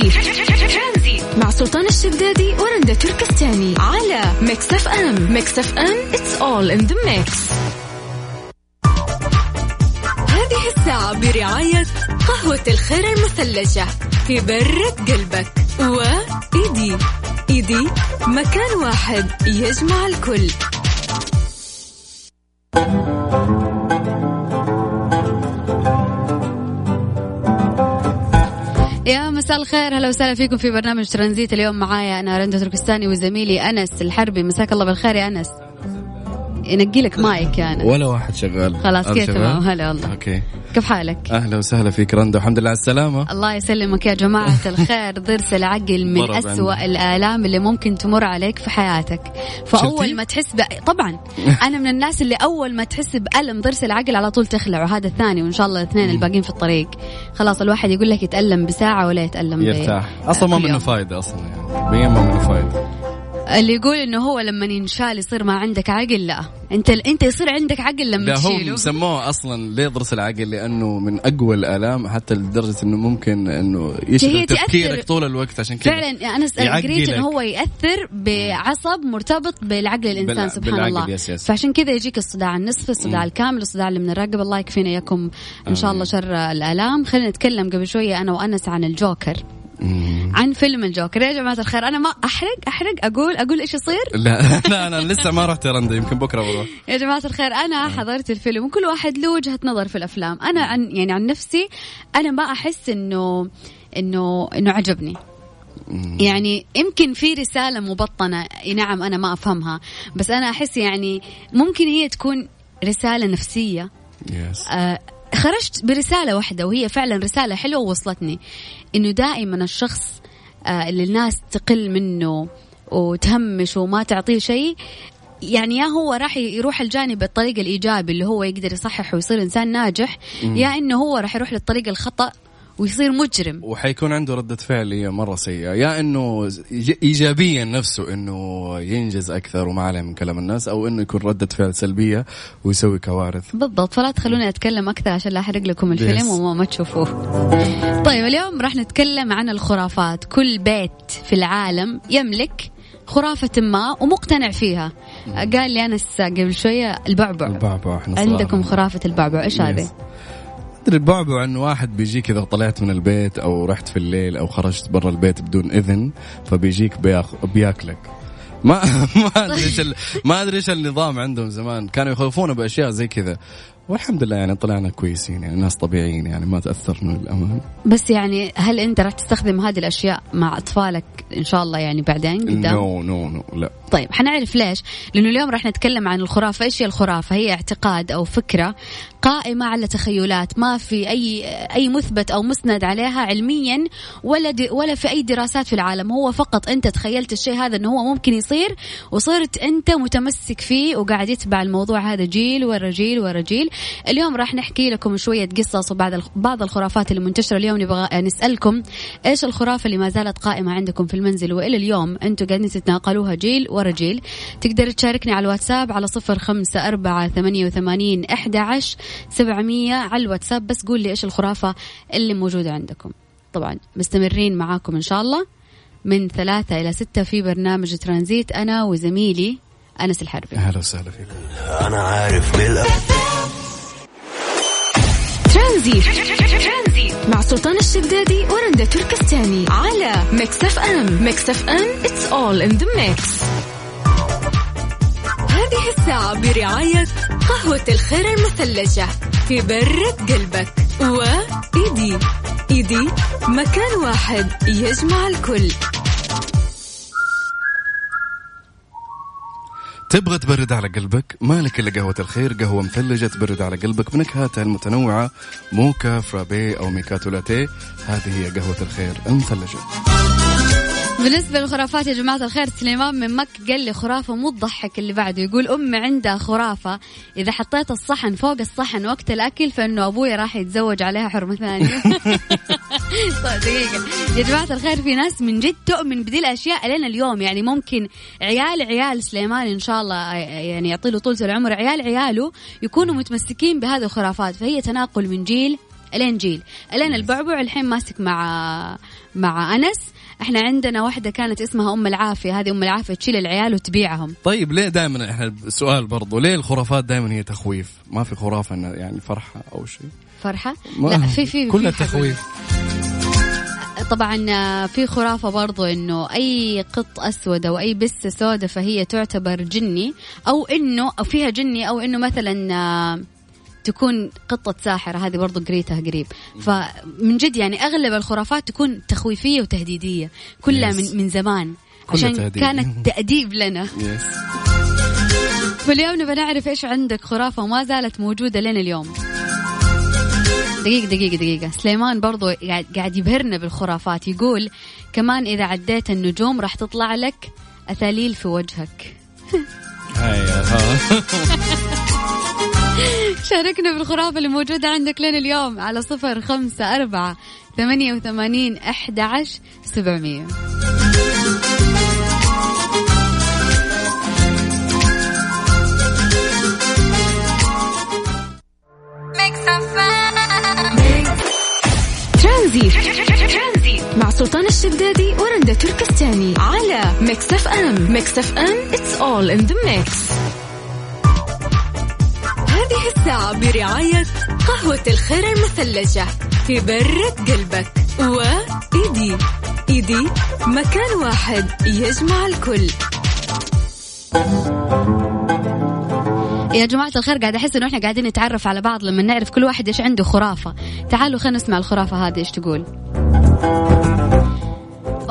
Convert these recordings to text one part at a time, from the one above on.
ترانزيت مع سلطان الشدادي ورندا تركستاني على Mix FM. Mix FM it's all in the mix. هذه الساعة برعاية قهوة الخير المثلجة. برة قلبك وإيدي. إيدي مكان واحد يجمع الكل. يا مساء الخير هلا وسهلا فيكم في برنامج ترانزيت. اليوم معايا أنا رندا تركستاني وزميلي أنس الحربي. مساك الله بالخير يا أنس. ينقي لك مايك انس ولا واحد شغال. خلاص كذا؟ تمام؟ هلا والله. okay. كيف حالك؟ أهلا وسهلا فيك رندا. والحمد لله على السلامة. الله يسلمك يا جماعة. الخير ضرس العقل من أسوأ عندي. الآلام اللي ممكن تمر عليك في حياتك. فأول؟ ما تحس ب... طبعا. أنا من الناس اللي أول ما تحس بألم ضرس العقل على طول تخلع وهذا الثاني وإن شاء الله الاثنين الباقيين في الطريق. خلاص الواحد يقول لك يتألم بساعة ولا يتألم يرتاح. أصلا ما منه. فايدة أصلا يعني. ما منه فايدة. اللي يقول إنه هو لما ينشال يصير ما عندك عقل لا. أنت أنت يصير عندك عقل لما لا هم تشيله. سموه أصلا ليه ضرس العقل؟ لأنه من أقوى الآلام حتى لدرجة إنه ممكن إنه يشغل تفكيرك طول الوقت. عشان كذا فعلا أنا س- يعقلك. قريت انه هو يأثر بعصب مرتبط بالعقل الإنسان بال- سبحان بالعقل، الله. يس يس. فعشان كذا يجيك الصداع النصفي الصداع الكامل الصداع اللي من الرقبه الله يكفينا إياكم إن شاء الله شر الآلام. خلينا نتكلم قبل شوية أنا وأنس عن الجوكر. مم. عن فيلم الجوكر. يا جماعة الخير أنا ما أحرق أحرق أقول أقول إيش يصير؟ لا لا أنا لسه ما رحت رندا يمكن بكرة بروح. يا جماعة الخير أنا حضرت الفيلم وكل واحد له وجهة نظر في الأفلام. أنا عن يعني عن نفسي أنا ما أحس إنه إنه إنه عجبني. يعني يمكن في رسالة مبطنة نعم أنا ما أفهمها بس أنا أحس يعني ممكن هي تكون رسالة نفسية. آه، خرجت برسالة واحدة وهي فعلا رسالة حلوة ووصلتني إنه دائما الشخص آه، اللي الناس تقل منه وتهمش وما تعطيه شيء يعني يا هو راح يروح الجانب الطريق الإيجابي اللي هو يقدر يصحح ويصير إنسان ناجح يا إنه هو راح يروح للطريق الخطأ ويصير مجرم وحيكون عنده ردة فعل هي مرة سيئة يا إنه ايجابيا نفسه إنه ينجز أكثر وما عليه من كلام الناس أو إنه يكون ردة فعل سلبية ويسوي كوارث بالضبط فلا تخلوني أتكلم أكثر عشان لا أحرق لكم الفيلم. وما ما تشوفوه. طيب اليوم راح نتكلم عن الخرافات، كل بيت في العالم يملك خرافة ما ومقتنع فيها. قال لي أنس قبل شوية البعبع. البعبع. عندكم خرافة البعبع، إيش هذه؟ ادري البعبع انه واحد بيجيك إذا طلعت من البيت أو رحت في الليل أو خرجت برا البيت بدون إذن فبيجيك بياخ... بياكلك. ما ما أدري إيش ال... ما أدري إيش النظام عندهم زمان. كانوا يخوفونا بأشياء زي كذا. والحمد لله يعني طلعنا كويسين يعني ناس طبيعيين يعني ما تأثرنا للأمانة. بس يعني هل أنت راح تستخدم هذه الأشياء مع أطفالك إن شاء الله يعني بعدين قدام؟ نو نو نو لا. طيب حنعرف ليش؟ لأنه اليوم راح نتكلم عن الخرافة. إيش هي الخرافة؟ هي اعتقاد أو فكرة قائمة على تخيلات. ما في أي أي مثبت أو مسند عليها علميا ولا ولا في أي دراسات في العالم. هو فقط أنت تخيلت الشيء هذا إنه هو ممكن يصير وصرت أنت متمسك فيه وقاعد يتبع الموضوع. هذا جيل ورا جيل ورا جيل. اليوم راح نحكي لكم شوية قصص وبعض بعض الخرافات اللي منتشرة. اليوم نبغى نسألكم إيش الخرافة اللي ما زالت قائمة عندكم في المنزل؟ وإلى اليوم أنتم قاعدين تتناقلوها جيل ورا جيل تقدر تشاركني على الواتساب على صفر خمسة أربعة ثمانية وثمانين أحد عشر سبعمية على الواتساب. بس قول لي إيش الخرافة اللي موجودة عندكم. طبعا مستمرين معاكم إن شاء الله. من ثلاثة إلى ستة في برنامج ترانزيت. أنا وزميلي أنس الحربي. أهلا وسهلا فيكم أنا عارف بالأ- ترانزيت مع سلطان الشدادي ورندا تركستاني. على Mix FM. Mix FM it's all in the mix. هذه الساعة برعاية قهوة الخير المثلجة برة قلبك. وإيدي إيدي. مكان واحد يجمع الكل. تبغى تبرد على قلبك؟ مالك إلا قهوة الخير قهوة مثلجة تبرد على قلبك بنكهاتها المتنوعة موكا فرابي أو ميكاتو لاتيه. هذه هي قهوة الخير المثلجة. بالنسبة للخرافات يا جماعة الخير سليمان من مكة قال لي خرافة مو تضحك اللي بعده. يقول أمي عندها خرافة إذا حطيت الصحن فوق الصحن وقت الأكل فإنه أبوي راح يتزوج عليها حرمة ثانية. طيب دقيقة يا جماعة الخير في ناس من جد تؤمن بدي الأشياء لين اليوم. يعني ممكن عيال عيال سليمان إن شاء الله يعني يعطي له طولة العمر عيال عياله يكونوا متمسكين بهذه الخرافات. فهي تناقل من جيل إلين جيل. إلين البعبع الحين ماسك مع مع أنس. إحنا عندنا واحدة كانت اسمها أم العافية. هذه أم العافية تشيل العيال وتبيعهم. طيب ليه دائما إحنا سؤال برضو. ليه الخرافات دائما هي تخويف؟ ما في خرافه يعني فرحة أو شيء. فرحة؟ ما- لا في في كلها حاجة. تخويف. طبعا آه، في خرافة برضو إنه أي قط أسود أو أي بسة سوداء فهي تعتبر جني أو إنه فيها جني أو إنه مثلا آه، تكون قطة ساحرة هذه برضو قريتها قريب. فمن جد يعني أغلب الخرافات تكون تخويفية وتهديدية كلها. من, من زمان. عشان تهديد. كانت تأديب لنا. يس فاليوم نبغى نعرف إيش عندك خرافة وما زالت موجودة لين اليوم. دقيقة دقيقة دقيقة. سليمان برضو قاعد قاعد يبهرنا بالخرافات. يقول كمان إذا عديت النجوم راح تطلع لك أثاليل في وجهك. هاي ها شاركنا بالخرافة اللي موجودة عندك لين اليوم على صفر خمسة أربعة ثمانية وثمانين أحد عشر سبعمية ترانزيت. مع سلطان الشدادي ورندا تركستاني على Mix FM Mix FM it's all in the mix. هذه الساعة برعاية قهوة الخير المثلجة تبرد قلبك. وإيدي. إيدي مكان واحد يجمع الكل. يا جماعة الخير قاعد أحس إنه إحنا قاعدين نتعرف على بعض لما نعرف كل واحد إيش عنده خرافة. تعالوا خلينا نسمع الخرافة هذه إيش تقول؟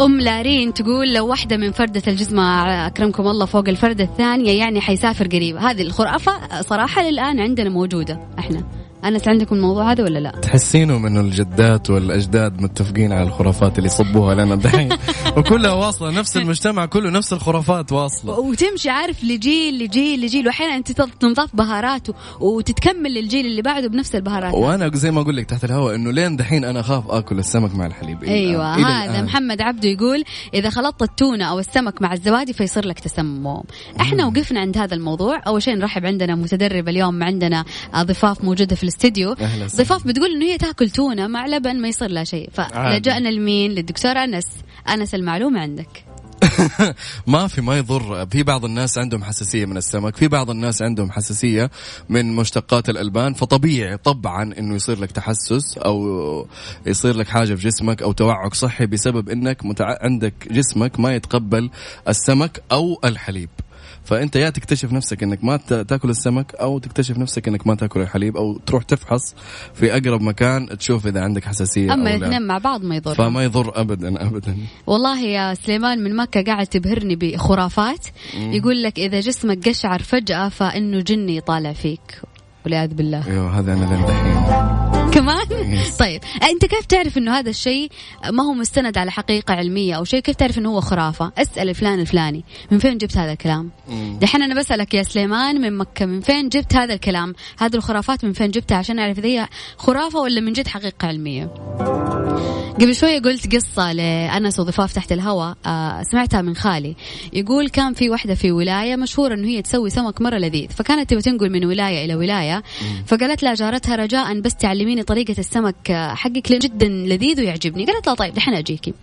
أم لارين تقول لو واحدة من فردة الجسم أكرمكم الله فوق الفردة الثانية يعني حيسافر قريب. هذه الخرافة صراحة للآن عندنا موجودة إحنا. أنس عندكم الموضوع هذا ولا لا؟ تحسينهم انه الجدات والأجداد متفقين على الخرافات اللي يصبوها لنا دحين وكلها واصلة نفس المجتمع كله نفس الخرافات واصلة وتمشي عارف لجيل لجيل لجيل وأحيانا أنت تنضاف بهارات وتتكمل للجيل اللي بعده بنفس البهارات وأنا زي ما أقول لك تحت الهواء إنه لين دحين أنا أخاف آكل السمك مع الحليب أيوه الآن. إلى هذا الآن. محمد عبده يقول إذا خلطت التونة أو السمك مع الزبادي فيصير لك تسمم إحنا وقفنا عند هذا الموضوع أول شيء نرحب عندنا متدرب اليوم عندنا ضفاف موجودة في الاستديو. ضفاف بتقول إنه هي تأكل تونة مع لبن ما يصير لها شيء. فلجأنا لمين للدكتور أنس. أنس المعلومة عندك. ما في ما يضر. في بعض الناس عندهم حساسية من السمك في بعض الناس عندهم حساسية من مشتقات الألبان. فطبيعي طبعا إنه يصير لك تحسس أو يصير لك حاجة في جسمك أو توعك صحي بسبب إنك متع... عندك جسمك ما يتقبل السمك أو الحليب. فأنت يا تكتشف نفسك إنك ما تاكل السمك أو تكتشف نفسك إنك ما تاكل الحليب أو تروح تفحص في أقرب مكان تشوف إذا عندك حساسية أما الاثنين مع بعض ما يضر فما يضر ابدا ابدا. والله يا سليمان من مكة قاعد تبهرني بخرافات. يقول لك إذا جسمك قشعر فجأة فإنه جني طالع فيك. والعياذ بالله. أيوه هذا أنا لين دحين كمان. طيب أنت كيف تعرف إنه هذا الشيء ما هو مستند على حقيقة علمية أو شيء؟ كيف تعرف إنه هو خرافة؟ اسأل فلان الفلاني. من فين جبت هذا الكلام؟ دحين أنا بسألك يا سليمان من مكة من فين جبت هذا الكلام؟ هذه الخرافات من فين جبتها؟ عشان أعرف إذا هي خرافة ولا من جد حقيقة علمية. قبل شوية قلت قصة لأنس وضفاف تحت الهواء آه سمعتها من خالي. يقول كان في واحدة في ولاية مشهورة أنه هي تسوي سمك مرة لذيذ. فكانت تبي تنقل من ولاية إلى ولاية فقالت لها جارتها رجاء بس تعلميني طريقة السمك آه، حقك جدا لذيذ ويعجبني. قالت لها طيب دحين أجيكي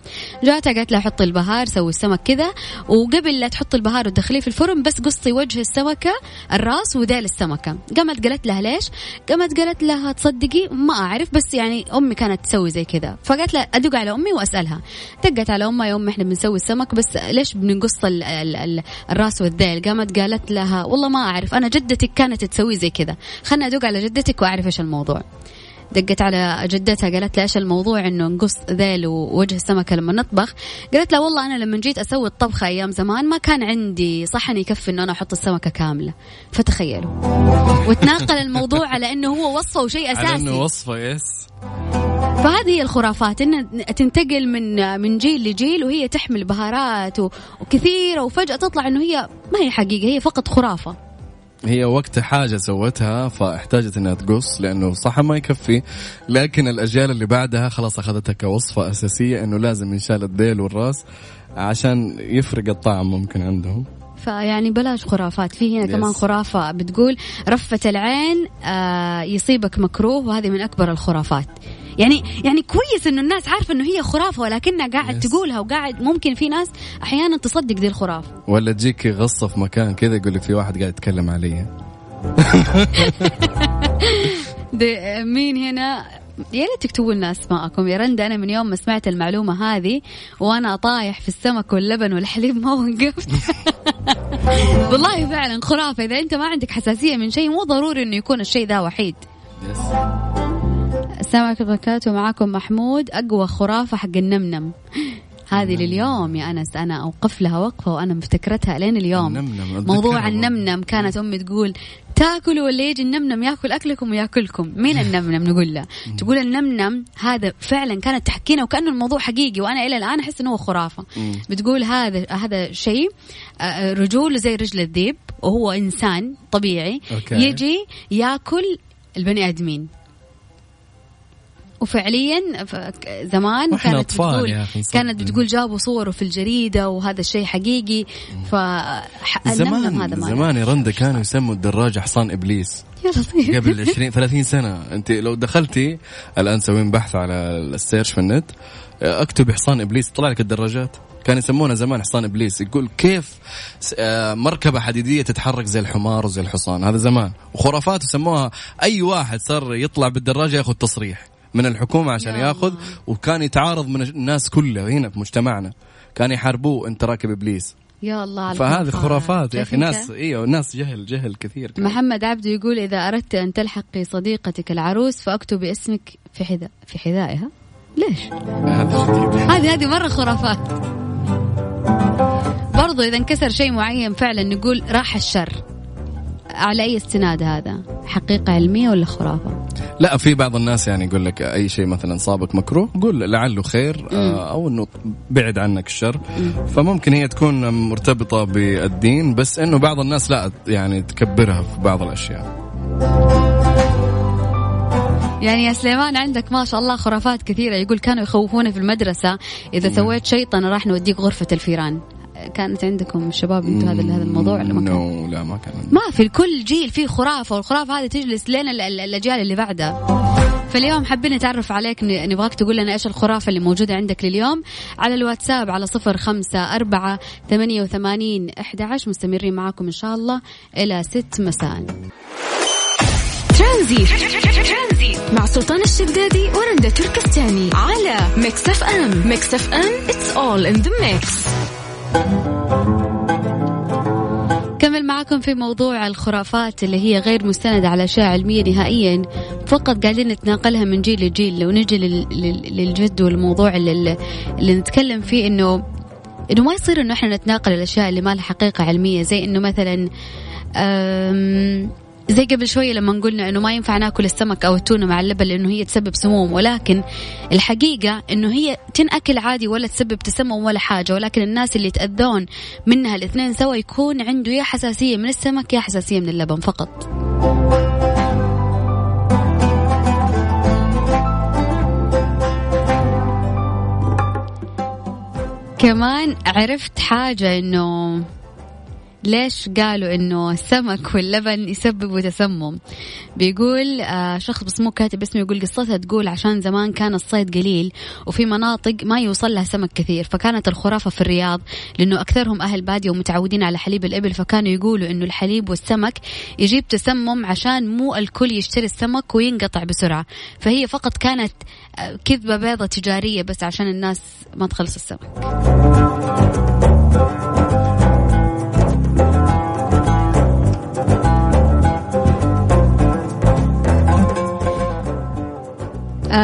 جاتها قالت لها حطي البهار سوي السمك كذا. وقبل لا تحطي البهار وتدخليه في الفرن بس قصي وجه السمكة الراس وذيل السمكة. قامت قالت لها ليش؟ قامت قالت لها تصدقي ما أعرف بس يعني أمي كانت تسوي زي كذا. فقالت لها أدق على أمي وأسألها. دقت على أمها يا أمي إحنا بنسوي السمك بس ليش بنقص ال ال ال الراس والذيل؟ قامت قالت لها والله ما أعرف أنا جدتك كانت تسوي زي كذا. خلنا أدق على جدتك وأعرف إيش الموضوع. دقت على جدتها قالت لها إيش الموضوع؟ إنه نقص ذيل ووجه السمكة لما نطبخ. قالت لها والله أنا لما جيت أسوي الطبخه أيام زمان ما كان عندي صحن يكفي إنه أنا أحط السمكة كاملة. فتخيلوا. وتناقل الموضوع على إنه هو وصفه شيء على إنه اساسي وصفه يس فهذه هي الخرافات ان تنتقل من من جيل لجيل وهي تحمل بهارات وكثيرة وفجأة تطلع إنه هي ما هي حقيقة هي فقط خرافة. هي وقت حاجة سوتها فاحتاجت إنها تقص لأنه صح ما يكفي. لكن الأجيال اللي بعدها خلاص أخذتها كوصفة أساسية إنه لازم ينشال الذيل والراس عشان يفرق الطعم ممكن عندهم. فيعني بلاش خرافات. في هنا Yes. كمان خرافة بتقول رفة العين آه يصيبك مكروه وهذه من أكبر الخرافات. يعني يعني كويس إنه الناس عارفة إنه هي خرافة ولكنها قاعد Yes. تقولها وقاعد ممكن في ناس أحيانا تصدق دي الخرافة. ولا تجيك غصه في مكان كذا يقول لك في واحد قاعد يتكلم علي. مين هنا؟ يا ريت تكتبوا لنا أسماءكم. يا رندا أنا من يوم ما سمعت المعلومة هذه وأنا طايح في السمك واللبن والحليب ما وقفت. والله فعلا خرافة. إذا أنت ما عندك حساسية من شيء مو ضروري إنه يكون الشيء ذا وحيد. السلام عليكم وبركاته معاكم محمود. أقوى خرافة حق النمنم. هذه لليوم يا أنس. أنا أوقف لها وقفة وأنا مفتكرتها لين اليوم. النمنم، أتذكرها موضوع. النمنم. كانت أمي تقول تاكلوا ولا يجي النمنم ياكل أكلكم وياكلكم. مين النمنم؟ نقول له. تقول النمنم هذا فعلا كانت تحكينا وكأنه الموضوع حقيقي وأنا إلى الآن أحس إنه هو خرافة. بتقول هذا هذا شيء آه، رجوله زي رجل الذيب وهو إنسان طبيعي أوكي. يجي ياكل البني آدمين. وفعليا زمان كانت بتقول يا أخي،. كانت بتقول جابوا صوره في الجريدة وهذا الشيء حقيقي ف النمنم هذا زمان ما زمان يا رندا كانوا يسموا الدراجه حصان إبليس. قبل 20 30 سنة. أنت لو دخلتي الآن سوين بحث على ال search في النت اكتبي حصان إبليس طلع لك الدراجات. كان يسمونه زمان حصان إبليس. يقول كيف آه، مركبة حديدية تتحرك زي الحمار وزي الحصان. هذا زمان. وخرافات يسموها أي واحد صار يطلع بالدراجة ياخذ تصريح. من الحكومة عشان يا ياخذ. وكان يتعارض من الناس كلها هنا في مجتمعنا كان يحاربوه انت راكب إبليس يا الله على فهذه. خرافات يا أخي ناس؟ إيوه ناس جهل جهل كثير كان. محمد عبده يقول إذا أردت أن تلحقي صديقتك العروس فاكتبي اسمك في حذاء في حذائها ليش؟ هذه هذه مرة خرافات برضو إذا انكسر شيء معين فعلا نقول راح الشر على أي استناد هذا؟ حقيقة علمية ولا خرافة؟ لا في بعض الناس يعني يقول لك أي شيء مثلا صابك مكروه قول لعله خير آه، أو إنه بعد عنك الشر. فممكن هي تكون مرتبطة بالدين بس إنه بعض الناس لا يعني تكبرها في بعض الأشياء. يعني يا سليمان عندك ما شاء الله خرافات كثيرة. يقول كانوا يخوفونا في المدرسة إذا سويت شيطان راح نوديك غرفة الفيران. كانت عندكم شباب أنتوا هذا هذا الموضوع ولا ما كان؟ no لا ما كان ما في كل جيل فيه خرافة والخرافة هذه تجلس لين ال- ال- الأجيال اللي بعدها. فاليوم حابين نتعرف عليك نبغاك تقول لنا إيش الخرافة اللي موجودة عندك لليوم. على الواتساب على صفر خمسة أربعة ثمانية وثمانين أحد عشر مستمرين معاكم إن شاء الله إلى ست مساء. ترانزيت. مع سلطان الشدادي ورندا تركستاني على Mix FM. Mix FM it's all in the mix. كمل معاكم في موضوع الخرافات اللي هي غير مستندة على أشياء علمية نهائيا. فقط قاعدين نتناقلها من جيل لجيل. لو نجي لل- لل- للجد والموضوع اللي, اللي نتكلم فيه إنه إنه ما يصير إنه إحنا نتناقل الأشياء اللي ما لها حقيقة علمية. زي إنه مثلا زي قبل شوية لما قلنا إنه ما ينفع ناكل السمك أو التونة مع اللبن لأنه هي تسبب سموم ولكن الحقيقة إنه هي تنأكل عادي ولا تسبب تسمم ولا حاجة ولكن الناس اللي يتأذون منها الاثنين سوا يكون عنده يا حساسية من السمك يا حساسية من اللبن فقط. كمان عرفت حاجة إنه ليش قالوا إنه السمك واللبن يسببوا تسمم؟ بيقول آه شخص بس مو كاتب اسمه يقول قصتها تقول عشان زمان كان الصيد قليل وفي مناطق ما يوصل لها سمك كثير فكانت الخرافة في الرياض لأنه أكثرهم أهل بادية ومتعودين على حليب الإبل فكانوا يقولوا إنه الحليب والسمك يجيب تسمم عشان مو الكل يشتري السمك وينقطع بسرعة فهي فقط كانت آه، كذبة بيضة تجارية بس عشان الناس ما تخلص السمك.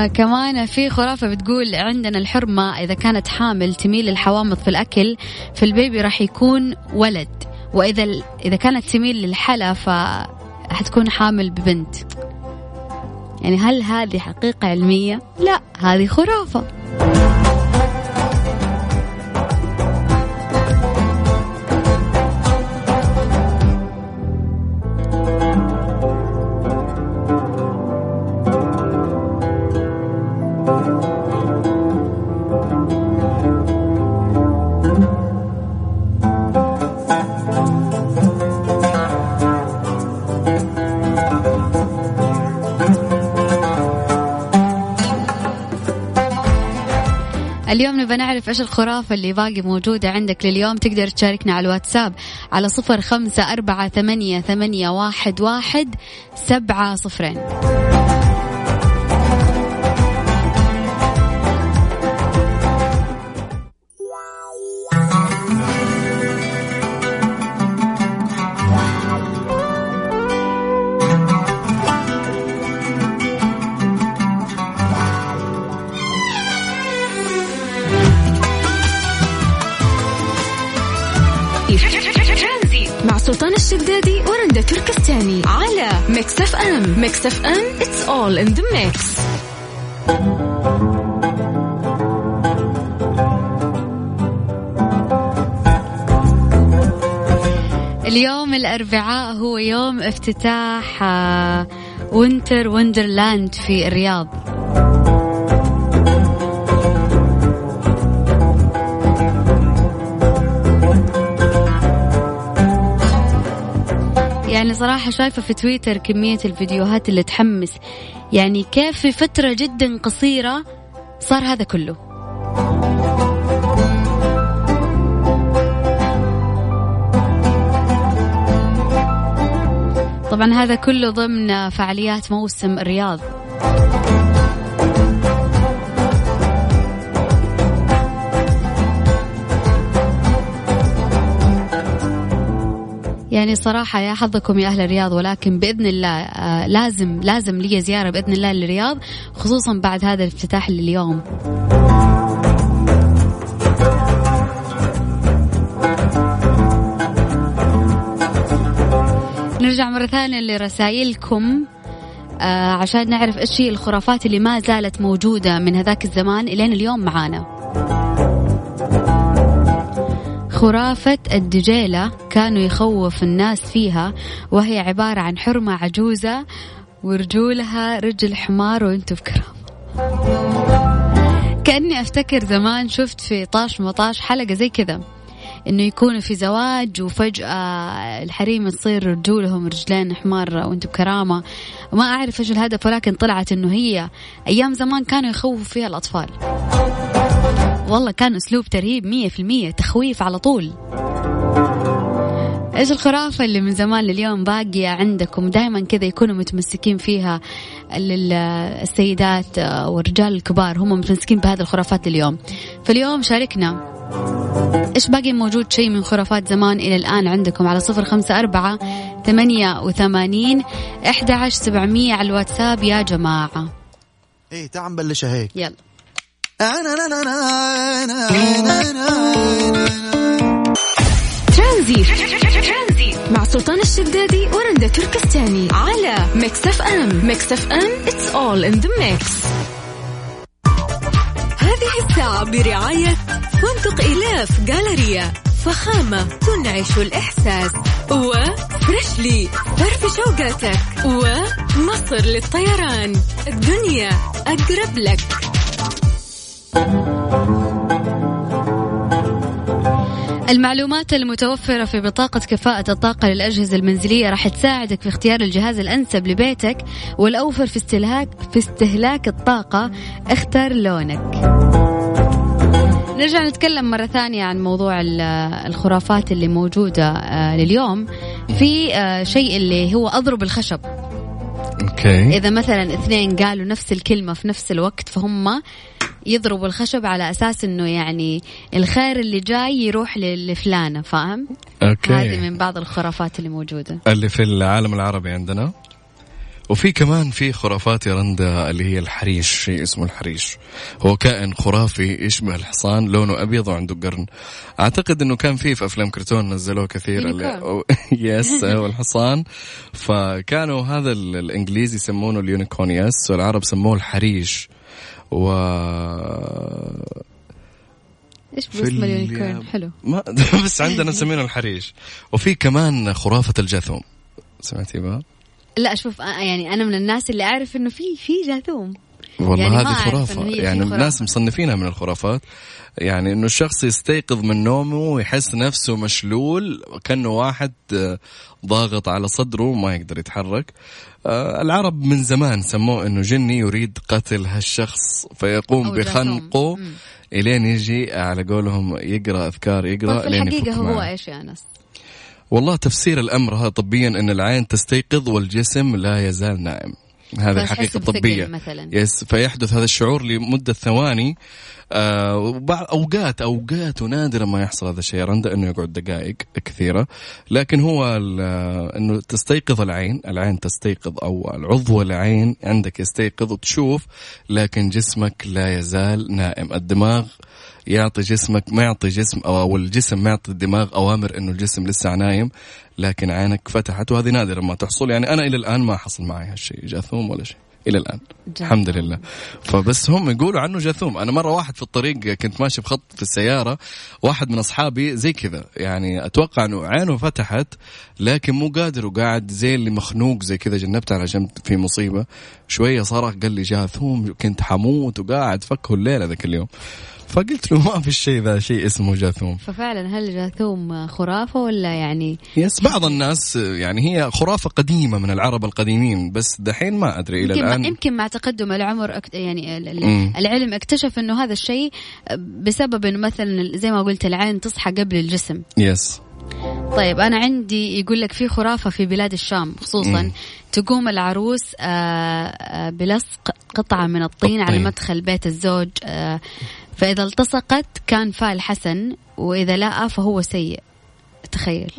كمان في خرافة بتقول عندنا الحرمة إذا كانت حامل تميل للحوامض في الأكل فالبيبي راح يكون ولد. وإذا إذا كانت تميل للحلا فحتكون حامل ببنت. يعني هل هذه حقيقة علمية؟ لا هذه خرافة. اليوم نبغى نعرف إيش الخرافة اللي باقي موجودة عندك لليوم. تقدر تشاركنا على الواتساب على صفر خمسة أربعة ثمانية, ثمانية واحد, واحد سبعة صفرين. الشدادي ورندا تركستاني على Mix FM Mix FM it's all in the mix. اليوم الأربعاء هو يوم افتتاح Winter Wonderland في الرياض. يعني صراحة شايفة في تويتر كمية الفيديوهات اللي تحمس. يعني كيف في فترة جدا قصيرة صار هذا كله. طبعا هذا كله ضمن فعاليات موسم الرياض. يعني صراحة يا حظكم يا أهل الرياض ولكن بإذن الله آه لازم لازم لي زيارة بإذن الله للرياض خصوصا بعد هذا الافتتاح لليوم نرجع مرة ثانية لرسائلكم آه عشان نعرف إيش هي الخرافات اللي ما زالت موجودة من هذاك الزمان إلين اليوم معانا. خرافة الدجيلة كانوا يخوف الناس فيها وهي عبارة عن حرمة عجوزة ورجولها رجل حمار وأنتم بكرامة. كأني أفتكر زمان شفت في طاش مطاش حلقة زي كذا إنه يكونوا في زواج وفجأة الحريم تصير رجولهم رجلين حمار وأنتم بكرامة. ما أعرف إيش الهدف ولكن طلعت إنه هي أيام زمان كانوا يخوفوا فيها الأطفال. والله كان أسلوب ترهيب مية في المية تخويف على طول. إيش الخرافة اللي من زمان لليوم باقية عندكم؟ دائما كذا يكونوا متمسكين فيها السيدات والرجال الكبار هم متمسكين بهذه الخرافات اليوم فاليوم شاركنا. إيش باقي موجود شيء من خرافات زمان إلى الآن عندكم؟ على صفر خمسة أربعة ثمانية وثمانين إحدى عشر سبعمية على الواتساب. يا جماعة. إيه تعال نبلشها هيك. يلا. ترانزي مع سلطان الشدادي ورندا تركستاني على Mix FM. Mix FM it's all in the mix. هذه الساعة برعاية فندق إلاف جالريا فخامة تنعش الإحساس. و Freshly فرف شوقاتك ومصر للطيران. الدنيا أقرب لك. المعلومات المتوفرة في بطاقة كفاءة الطاقة للأجهزة المنزلية راح تساعدك في اختيار الجهاز الأنسب لبيتك والأوفر في استهلاك في استهلاك الطاقة. اختر لونك. نرجع نتكلم مرة ثانية عن موضوع الخرافات اللي موجودة لليوم. في شيء اللي هو أضرب الخشب. okay. إذا مثلا اثنين قالوا نفس الكلمة في نفس الوقت فهم يضربوا الخشب على أساس إنه يعني الخير اللي جاي يروح لفلانة فاهم؟ okay. هذه من بعض الخرافات اللي موجودة. اللي في العالم العربي عندنا. وفي كمان في خرافات يا رندا اللي هي الحريش شيء اسمه الحريش. هو كائن خرافي يشبه الحصان لونه أبيض وعنده قرن. أعتقد إنه كان فيه في أفلام كرتون نزلوه كثير اللي... yes هو الحصان. فكانوا هذا ال- الإنجليزي يسمونه ال unicorn yes. والعرب سموه الحريش. و إيش باسم ال- ال unicorn حلو. ما بس عندنا نسميه الحريش. وفي كمان خرافة الجاثوم. سمعتي بها؟ لا شوف يعني أنا من الناس اللي أعرف إنه في في جاثوم. والله يعني هذه خرافة يعني خرافة. الناس مصنفينها من الخرافات يعني إنه الشخص يستيقظ من نومه ويحس نفسه مشلول كأنه واحد آه، ضاغط على صدره وما يقدر يتحرك آه، العرب من زمان سموه إنه جني يريد قتل هالشخص فيقوم. بخنقه. إلين يجي على قولهم يقرأ أذكار يقرأ الحقيقة يفك هو. إيش يا أنس؟ والله تفسير الأمر هذا طبيا إن العين تستيقظ والجسم لا يزال نائم هذه الحقيقة الطبيه مثلاً. يس فيحدث هذا الشعور لمدة ثواني وبعض اوقات أوقات ونادرا ما يحصل هذا الشيء. رندا إنه يقعد دقائق كثيرة. لكن هو آه، إنه تستيقظ العين. العين تستيقظ أو العضو العين عندك يستيقظ وتشوف لكن جسمك لا يزال نائم. الدماغ يعطي جسمك ما يعطي جسم أو الجسم ما يعطي الدماغ أوامر إنه الجسم لسه نايم لكن عينك فتحت وهذه نادرا ما تحصل. يعني أنا إلى الآن ما حصل معي هالشيء جاثوم ولا شيء. إلى الآن. جاثوم. الحمد لله. فبس هم يقولوا عنه جاثوم. أنا مرة واحد في الطريق كنت ماشي بخط في السيارة واحد من أصحابي زي كذا. يعني أتوقع إنه عينه فتحت لكن مو قادر وقاعد زي اللي مخنوق زي كذا. جنبت على جنب في مصيبة. شوية صرخ قال لي جاثوم كنت حموت وقاعد فكه الليلة ذاك اليوم. فقلت له ما في الشيء ذا شيء اسمه جاثوم ففعلا هل جاثوم خرافة ولا يعني يس بعض الناس يعني هي خرافة قديمة من العرب القديمين بس دحين ما أدري إلى الآن مع, يمكن مع تقدم العمر أكت... يعني. العلم اكتشف إنه هذا الشيء بسبب إنه مثلا زي ما قلت العين تصحى قبل الجسم يس طيب أنا عندي يقول لك في خرافة في بلاد الشام خصوصا. تقوم العروس آه، آه، بلصق قطعة من الطين على الطين. مدخل بيت الزوج. آه، فإذا التصقت كان فال حسن وإذا لا فهو سيء. تخيل.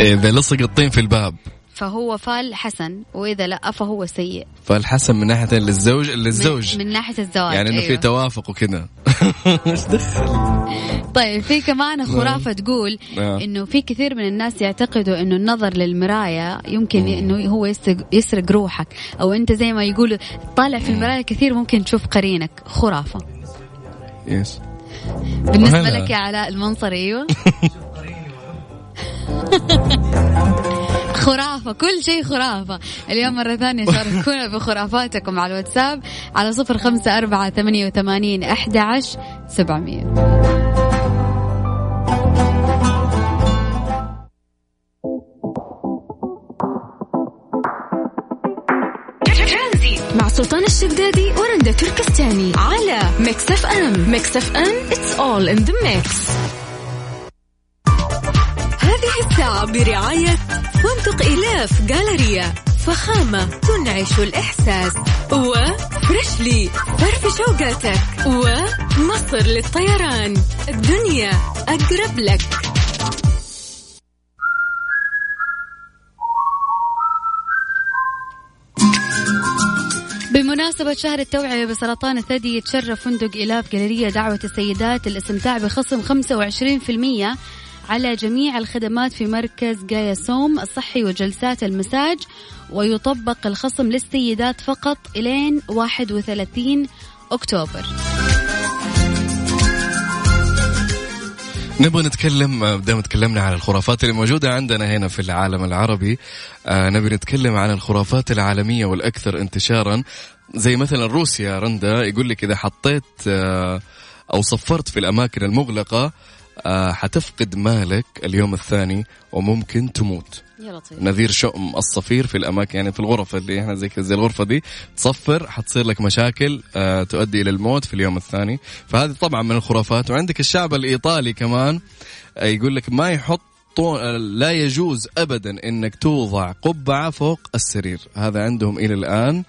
إذا لصق الطين في الباب. فهو فال حسن وإذا لا فهو سيء. فالحسن من ناحية للزوج للزوج من, من ناحية الزواج يعني إنه أيوة. في توافق وكذا. إيش دخل؟ طيب في كمان خرافة تقول آه. إنه في كثير من الناس يعتقدوا إنه النظر للمراية يمكن إنه هو يسرق, يسرق روحك. أو أنت زي ما يقولوا طالع في المراية كثير ممكن تشوف قرينك. خرافة. يس بالنسبة وهلا. لك يا علاء المنصري أيوه. خرافة كل شيء خرافة. اليوم مرة ثانية شاركونا بخرافاتكم على الواتساب على صفر خمسة أربعة ثمانية وثمانين أحد عشر سبعمية. مع سلطان الشدادي ورندا تركستاني على Mix FM Mix FM it's all in the mix. هذه الساعة برعاية فندق إلاف جالريا فخامة تنعش الإحساس. و Freshly فرفش أوقاتك. ومصر للطيران. الدنيا أقرب لك. بمناسبة شهر التوعية بسرطان الثدي يتشرف فندق إلاف جاليريا دعوة السيدات. للاستمتاع بخصم 25% على جميع الخدمات في مركز جايا سوم الصحي وجلسات المساج ويطبق الخصم للسيدات فقط إلين 31 أكتوبر. نبغى نتكلم دام تكلمنا عن الخرافات اللي موجودة عندنا هنا في العالم العربي. آه نبي نتكلم عن الخرافات العالمية والأكثر انتشارا. زي مثلا روسيا رندا يقول لك إذا حطيت آه أو صفرت في الأماكن المغلقة حتفقد مالك اليوم الثاني وممكن تموت. يا لطيف. نذير شؤم الصفير في الأماكن يعني في الغرف اللي إحنا زي زي الغرفة دي. تصفر حتصير لك مشاكل آه تؤدي إلى الموت في اليوم الثاني. فهذه طبعا من الخرافات. وعندك الشعب الإيطالي كمان آه يقول لك ما آه، لا يجوز ابدا إنك توضع قبعة فوق السرير. هذا عندهم إلى الآن. آه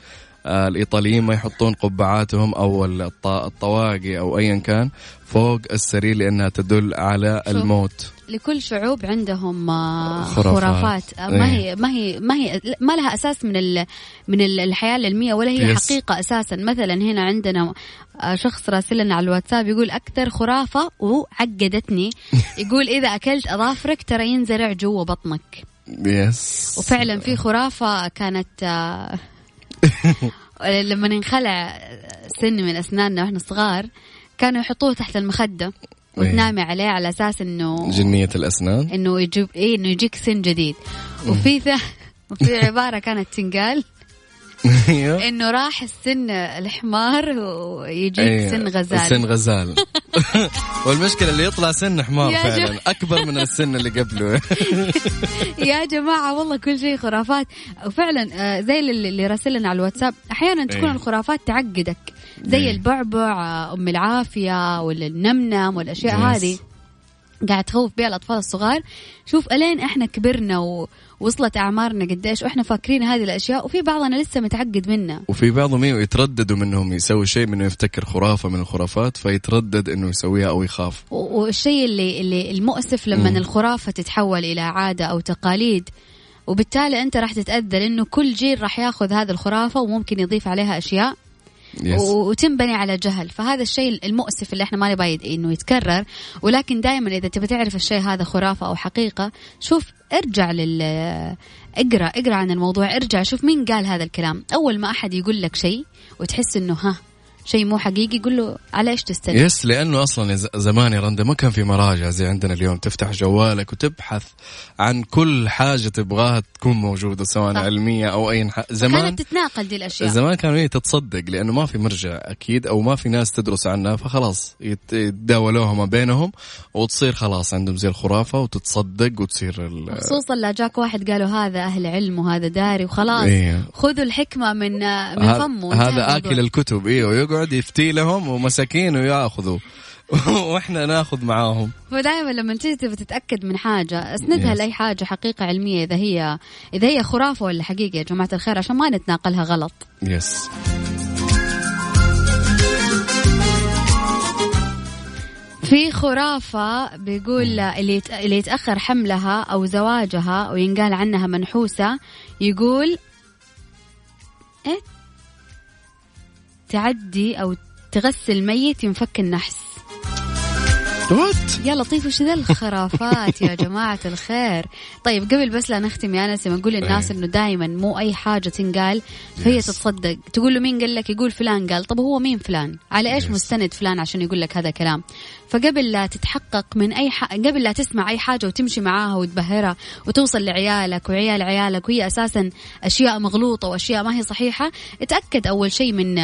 الإيطاليين ما يحطون قبعاتهم أو الط- الطواقي أو ايا كان فوق السرير لأنها تدل على. الموت لكل شعوب عندهم آه، خرافات. خرافات آه، ما إيه. هي ما هي ما هي ما لها أساس من ال من ال- الحياة العلمية ولا هي يس. حقيقة أساسا مثلا هنا عندنا آه، شخص راسلنا على الواتساب يقول أكثر خرافة وعقدتني يقول إذا أكلت أظافرك ترى ينزرع جوا بطنك يس وفعلا في خرافة كانت آه، لما ننخلع سن من أسناننا وإحنا صغار كانوا يحطوه تحت المخدة إيه. وتنامي عليه على أساس إنه جنية الأسنان إنه يجيب إيه إنه يجيك سن جديد وفي ث... وفي عبارة كانت تنقال. إنه راح السن الحمار ويجيك أيوه. سن غزال سن غزال والمشكلة اللي يطلع سن حمار فعلا جماعة. أكبر من السن اللي قبله يا جماعة والله كل شيء خرافات وفعلا آه، زي اللي راسلنا على الواتساب أحيانا تكون إيه. الخرافات تعقدك زي إيه. البعبع آه، أم العافية ولا النمنم والأشياء Yes. هذه قاعد تخوف بها الأطفال الصغار شوف ألين إحنا كبرنا ووصلت أعمارنا قديش وإحنا فاكرين هذه الأشياء وفي بعضنا لسه متعقد منها. وفي بعضهم يترددوا منهم يسوي شيء منه يفتكر خرافة من الخرافات فيتردد إنه يسويها أو يخاف. والشيء اللي اللي المؤسف لما. الخرافة تتحول إلى عادة أو تقاليد وبالتالي أنت راح تتأذى لأنه كل جيل راح ياخذ هذه الخرافة وممكن يضيف عليها أشياء. و- وتنبني على جهل. فهذا الشيء المؤسف اللي إحنا ما نبغى إنه يتكرر. ولكن دائما إذا تبي تعرف الشيء هذا خرافة أو حقيقة شوف ارجع لل اقرا اقرأ عن الموضوع. ارجع شوف مين قال هذا الكلام. أول ما أحد يقول لك شيء وتحس إنه ها شيء مو حقيقي قول له على إيش تستدل يس لأنه أصلا زمان يا رندا ما كان في مراجع زي عندنا اليوم تفتح جوالك وتبحث عن كل حاجة تبغاها تكون موجودة سواء صح. علمية أو أي ح... زمان كانت تتناقل دي الأشياء زمان كانوا هي تتصدق لأنه ما في مرجع أكيد أو ما في ناس تدرس عنها فخلاص يت- يتداولوها ما بينهم وتصير خلاص عندهم زي الخرافة وتتصدق وتصير ال... خصوصا لا جاك واحد قالوا هذا أهل علم وهذا داري وخلاص إيه. خذوا الحكمة من من فمه هذا. آكل الكتب أيوه يقعد يفتي لهم ومساكين وياخذوا. وإحنا ناخذ معاهم. فدائما لما تيجي تبي تتأكد من حاجة اسندها Yes. لأي حاجة حقيقة علمية إذا هي إذا هي خرافة ولا حقيقة يا جماعة الخير عشان ما نتناقلها غلط. يس في خرافة بيقول اللي يت- اللي يتأخر حملها أو زواجها وينقال عنها منحوسة يقول إيه؟ تعدي أو تغسل ميت ينفك النحس. وات يا لطيف وش ذا الخرافات يا جماعة الخير؟ طيب قبل بس لا نختم يا ناس نقول للناس إيه. إنه دائما مو أي حاجة تنقال فهي Yes. تتصدق. تقول له مين؟ قال لك يقول فلان قال طب هو مين فلان؟ على إيش Yes. مستند فلان عشان يقول لك هذا كلام؟ فقبل لا تتحقق من أي ح... قبل لا تسمع أي حاجة وتمشي معاها وتبهرها وتوصل لعيالك وعيال عيالك وهي أساسا أشياء مغلوطة وأشياء ما هي صحيحة اتأكد أول شيء من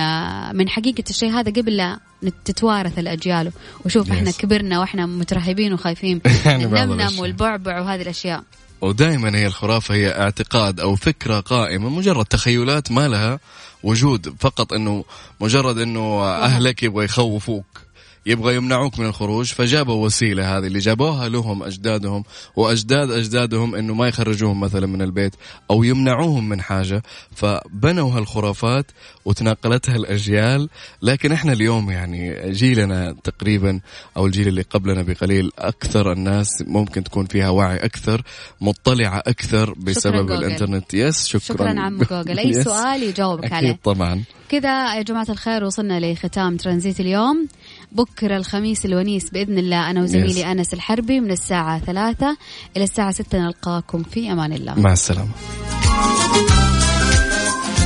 من حقيقة الشيء هذا قبل لا تتوارث الأجيال وشوف Yes. إحنا كبرنا وإحنا مترهبين وخايفين يعني النمنم الأشياء. والبعبع وهذه الأشياء ودائما هي الخرافة هي اعتقاد أو فكرة قائمة مجرد تخيلات ما لها وجود فقط أنه مجرد أنه أهلك يبغى يخوفوك يبغى يمنعوك من الخروج فجابوا وسيلة هذه اللي جابوها لهم أجدادهم وأجداد أجدادهم أنه ما يخرجوهم مثلا من البيت أو يمنعوهم من حاجة فبنوا هالخرافات وتناقلتها الأجيال. لكن إحنا اليوم يعني جيلنا تقريبا أو الجيل اللي قبلنا بقليل أكثر الناس ممكن تكون فيها وعي أكثر مطلعة أكثر بسبب جوجل. الإنترنت. yes شكرا. شكرا عم جوجل. أي. سؤال يجاوبك عليه. طبعا. كذا يا جماعة الخير وصلنا لختام ترانزيت اليوم. بكرة الخميس الونيس بإذن الله. أنا وزميلي Yes. أنس الحربي من الساعة ثلاثة إلى الساعة ستة نلقاكم في أمان الله. مع السلامة.